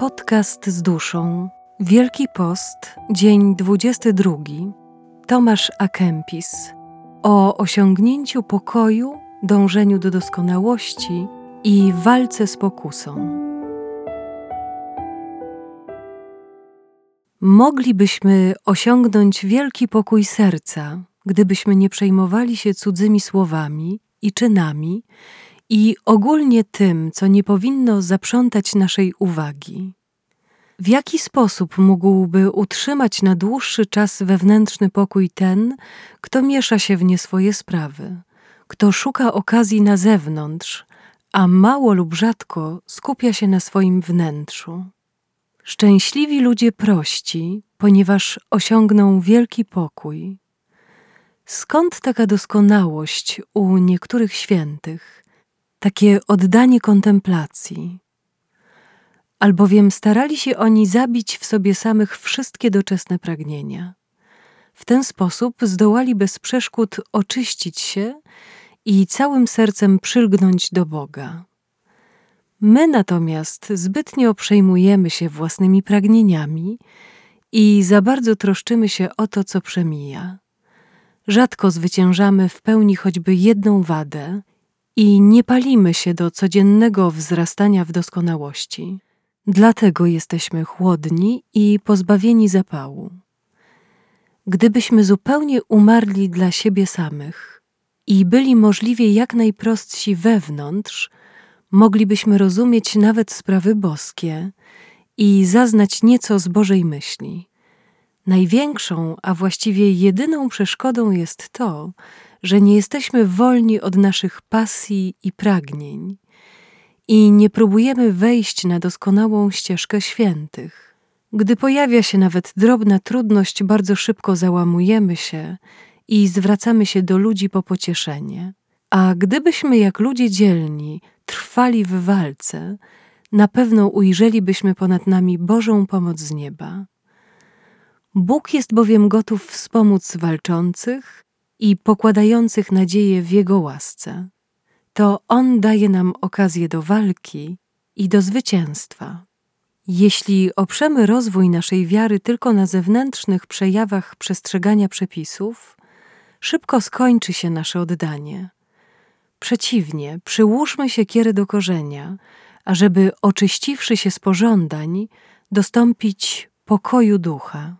Podcast z duszą. Wielki Post, dzień 22. Tomasz Akempis. O osiągnięciu pokoju, dążeniu do doskonałości i walce z pokusą. Moglibyśmy osiągnąć wielki pokój serca, gdybyśmy nie przejmowali się cudzymi słowami i czynami i ogólnie tym, co nie powinno zaprzątać naszej uwagi. W jaki sposób mógłby utrzymać na dłuższy czas wewnętrzny pokój ten, kto miesza się w nie swoje sprawy, kto szuka okazji na zewnątrz, a mało lub rzadko skupia się na swoim wnętrzu? Szczęśliwi ludzie prości, ponieważ osiągną wielki pokój. Skąd taka doskonałość u niektórych świętych? Takie oddanie kontemplacji. Albowiem starali się oni zabić w sobie samych wszystkie doczesne pragnienia. W ten sposób zdołali bez przeszkód oczyścić się i całym sercem przylgnąć do Boga. My natomiast zbytnio przejmujemy się własnymi pragnieniami i za bardzo troszczymy się o to, co przemija. Rzadko zwyciężamy w pełni choćby jedną wadę i nie palimy się do codziennego wzrastania w doskonałości. Dlatego jesteśmy chłodni i pozbawieni zapału. Gdybyśmy zupełnie umarli dla siebie samych i byli możliwie jak najprostsi wewnątrz, moglibyśmy rozumieć nawet sprawy boskie i zaznać nieco z Bożej myśli. Największą, a właściwie jedyną przeszkodą jest to, że nie jesteśmy wolni od naszych pasji i pragnień i nie próbujemy wejść na doskonałą ścieżkę świętych. Gdy pojawia się nawet drobna trudność, bardzo szybko załamujemy się i zwracamy się do ludzi po pocieszenie. A gdybyśmy jak ludzie dzielni trwali w walce, na pewno ujrzelibyśmy ponad nami Bożą pomoc z nieba. Bóg jest bowiem gotów wspomóc walczących i pokładających nadzieję w Jego łasce. To On daje nam okazję do walki i do zwycięstwa. Jeśli oprzemy rozwój naszej wiary tylko na zewnętrznych przejawach przestrzegania przepisów, szybko skończy się nasze oddanie. Przeciwnie, przyłóżmy się kierę do korzenia, ażeby oczyściwszy się z pożądań, dostąpić pokoju ducha.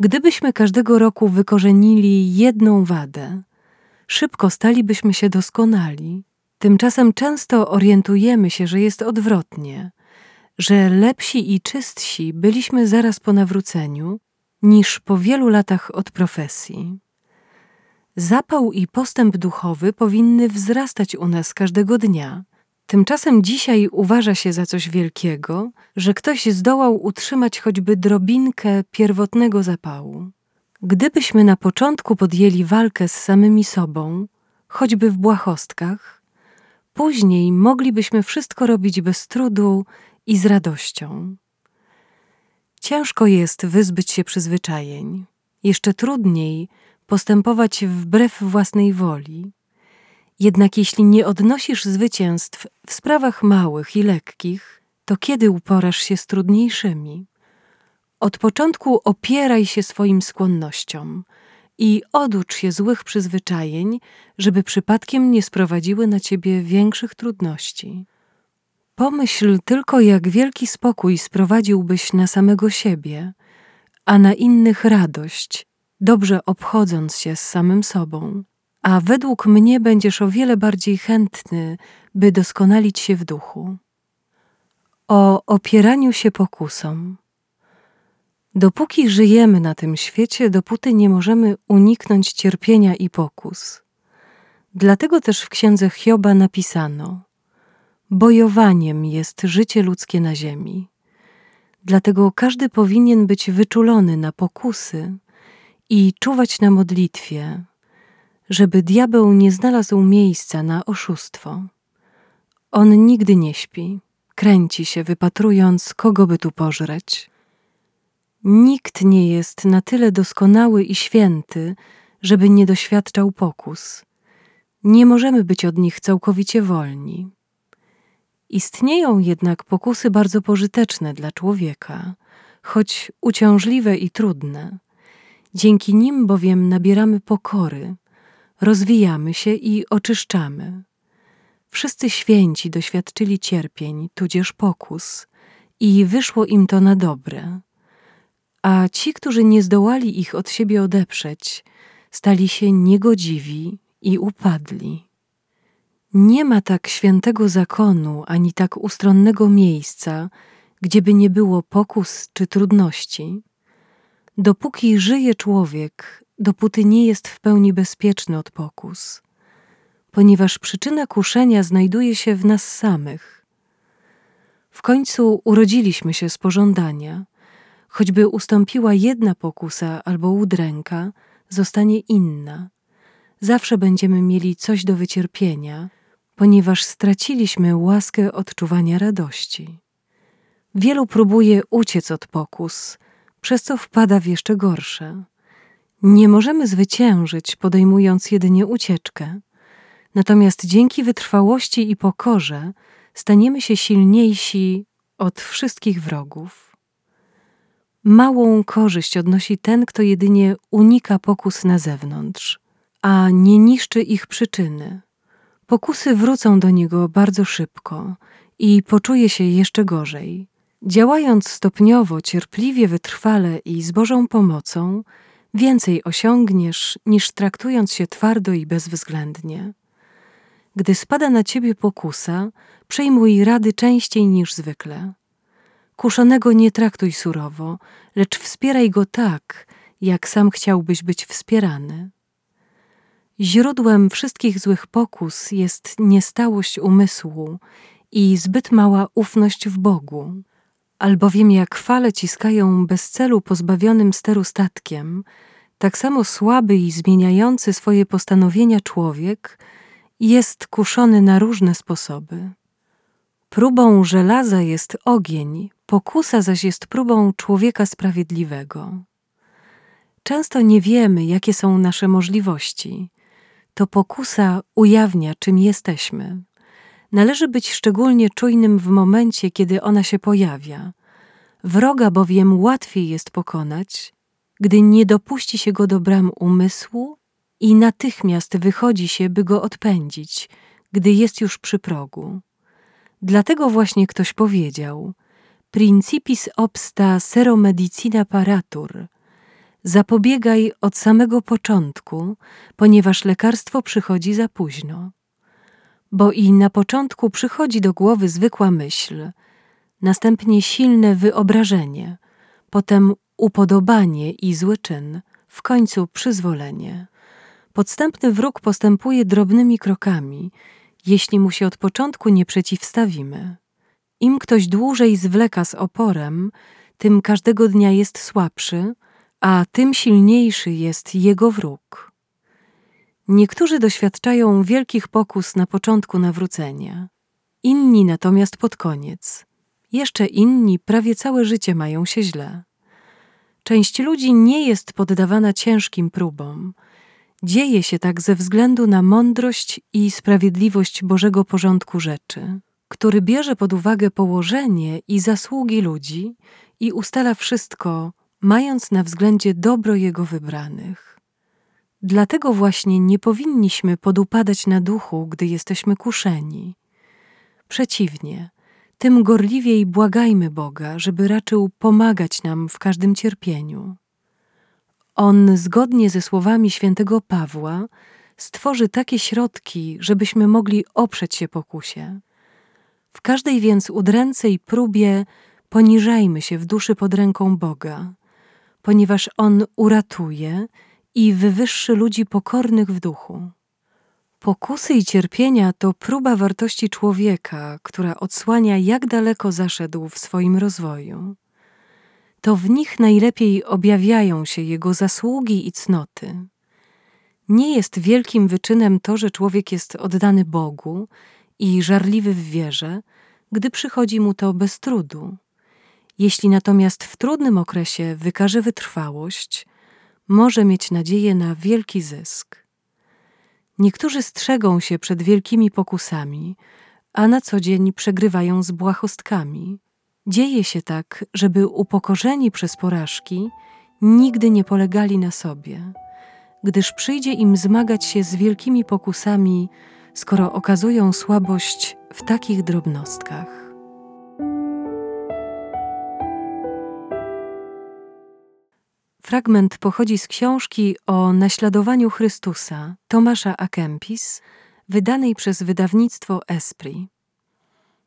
Gdybyśmy każdego roku wykorzenili jedną wadę, szybko stalibyśmy się doskonali. Tymczasem często orientujemy się, że jest odwrotnie, że lepsi i czystsi byliśmy zaraz po nawróceniu niż po wielu latach od profesji. Zapał i postęp duchowy powinny wzrastać u nas każdego dnia, Tymczasem dzisiaj uważa się za coś wielkiego, że ktoś zdołał utrzymać choćby drobinkę pierwotnego zapału. Gdybyśmy na początku podjęli walkę z samymi sobą, choćby w błahostkach, później moglibyśmy wszystko robić bez trudu i z radością. Ciężko jest wyzbyć się przyzwyczajeń, jeszcze trudniej postępować wbrew własnej woli. Jednak jeśli nie odnosisz zwycięstw w sprawach małych i lekkich, to kiedy uporasz się z trudniejszymi? Od początku opieraj się swoim skłonnościom i oducz się złych przyzwyczajeń, żeby przypadkiem nie sprowadziły na ciebie większych trudności. Pomyśl tylko, jak wielki spokój sprowadziłbyś na samego siebie, a na innych radość, dobrze obchodząc się z samym sobą a według mnie będziesz o wiele bardziej chętny, by doskonalić się w duchu. O opieraniu się pokusom. Dopóki żyjemy na tym świecie, dopóty nie możemy uniknąć cierpienia i pokus. Dlatego też w księdze Hioba napisano: Bojowaniem jest życie ludzkie na ziemi. Dlatego każdy powinien być wyczulony na pokusy i czuwać na modlitwie, żeby diabeł nie znalazł miejsca na oszustwo. On nigdy nie śpi, kręci się, wypatrując, kogo by tu pożreć. Nikt nie jest na tyle doskonały i święty, żeby nie doświadczał pokus. Nie możemy być od nich całkowicie wolni. Istnieją jednak pokusy bardzo pożyteczne dla człowieka, choć uciążliwe i trudne. Dzięki nim bowiem nabieramy pokory, rozwijamy się i oczyszczamy. Wszyscy święci doświadczyli cierpień, tudzież pokus, i wyszło im to na dobre. A ci, którzy nie zdołali ich od siebie odeprzeć, stali się niegodziwi i upadli. Nie ma tak świętego zakonu ani tak ustronnego miejsca, gdzieby nie było pokus czy trudności. Dopóki żyje człowiek, dopóty nie jest w pełni bezpieczny od pokus, ponieważ przyczyna kuszenia znajduje się w nas samych. W końcu urodziliśmy się z pożądania. Choćby ustąpiła jedna pokusa albo udręka, zostanie inna. Zawsze będziemy mieli coś do wycierpienia, ponieważ straciliśmy łaskę odczuwania radości. Wielu próbuje uciec od pokus, przez co wpada w jeszcze gorsze. Nie możemy zwyciężyć, podejmując jedynie ucieczkę. Natomiast dzięki wytrwałości i pokorze staniemy się silniejsi od wszystkich wrogów. Małą korzyść odnosi ten, kto jedynie unika pokus na zewnątrz, a nie niszczy ich przyczyny. Pokusy wrócą do niego bardzo szybko i poczuje się jeszcze gorzej. Działając stopniowo, cierpliwie, wytrwale i z Bożą pomocą, więcej osiągniesz niż traktując się twardo i bezwzględnie. Gdy spada na ciebie pokusa, przejmuj rady częściej niż zwykle. Kuszonego nie traktuj surowo, lecz wspieraj go tak, jak sam chciałbyś być wspierany. Źródłem wszystkich złych pokus jest niestałość umysłu i zbyt mała ufność w Bogu. Albowiem jak fale ciskają bez celu pozbawionym steru statkiem, tak samo słaby i zmieniający swoje postanowienia człowiek jest kuszony na różne sposoby. Próbą żelaza jest ogień, pokusa zaś jest próbą człowieka sprawiedliwego. Często nie wiemy, jakie są nasze możliwości. To pokusa ujawnia, czym jesteśmy. Należy być szczególnie czujnym w momencie, kiedy ona się pojawia. Wroga bowiem łatwiej jest pokonać, gdy nie dopuści się go do bram umysłu i natychmiast wychodzi się, by go odpędzić, gdy jest już przy progu. Dlatego właśnie ktoś powiedział: Principis obsta sero medicina paratur. Zapobiegaj od samego początku, ponieważ lekarstwo przychodzi za późno. Bo i na początku przychodzi do głowy zwykła myśl, następnie silne wyobrażenie, potem upodobanie i zły czyn, w końcu przyzwolenie. Podstępny wróg postępuje drobnymi krokami, jeśli mu się od początku nie przeciwstawimy. Im ktoś dłużej zwleka z oporem, tym każdego dnia jest słabszy, a tym silniejszy jest jego wróg. Niektórzy doświadczają wielkich pokus na początku nawrócenia, inni natomiast pod koniec. Jeszcze inni prawie całe życie mają się źle. Część ludzi nie jest poddawana ciężkim próbom. Dzieje się tak ze względu na mądrość i sprawiedliwość Bożego porządku rzeczy, który bierze pod uwagę położenie i zasługi ludzi i ustala wszystko, mając na względzie dobro Jego wybranych. Dlatego właśnie nie powinniśmy podupadać na duchu, gdy jesteśmy kuszeni. Przeciwnie, tym gorliwiej błagajmy Boga, żeby raczył pomagać nam w każdym cierpieniu. On, zgodnie ze słowami świętego Pawła, stworzy takie środki, żebyśmy mogli oprzeć się pokusie. W każdej więc udręce i próbie poniżajmy się w duszy pod ręką Boga, ponieważ On uratuje i wywyższy ludzi pokornych w duchu. Pokusy i cierpienia to próba wartości człowieka, która odsłania, jak daleko zaszedł w swoim rozwoju. To w nich najlepiej objawiają się jego zasługi i cnoty. Nie jest wielkim wyczynem to, że człowiek jest oddany Bogu i żarliwy w wierze, gdy przychodzi mu to bez trudu. Jeśli natomiast w trudnym okresie wykaże wytrwałość, może mieć nadzieję na wielki zysk. Niektórzy strzegą się przed wielkimi pokusami, a na co dzień przegrywają z błahostkami. Dzieje się tak, żeby upokorzeni przez porażki nigdy nie polegali na sobie, gdyż przyjdzie im zmagać się z wielkimi pokusami, skoro okazują słabość w takich drobnostkach. Fragment pochodzi z książki o naśladowaniu Chrystusa Tomasza A. Kempis, wydanej przez wydawnictwo Esprit.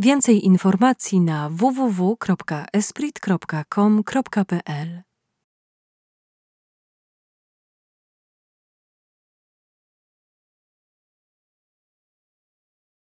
Więcej informacji na www.esprit.com.pl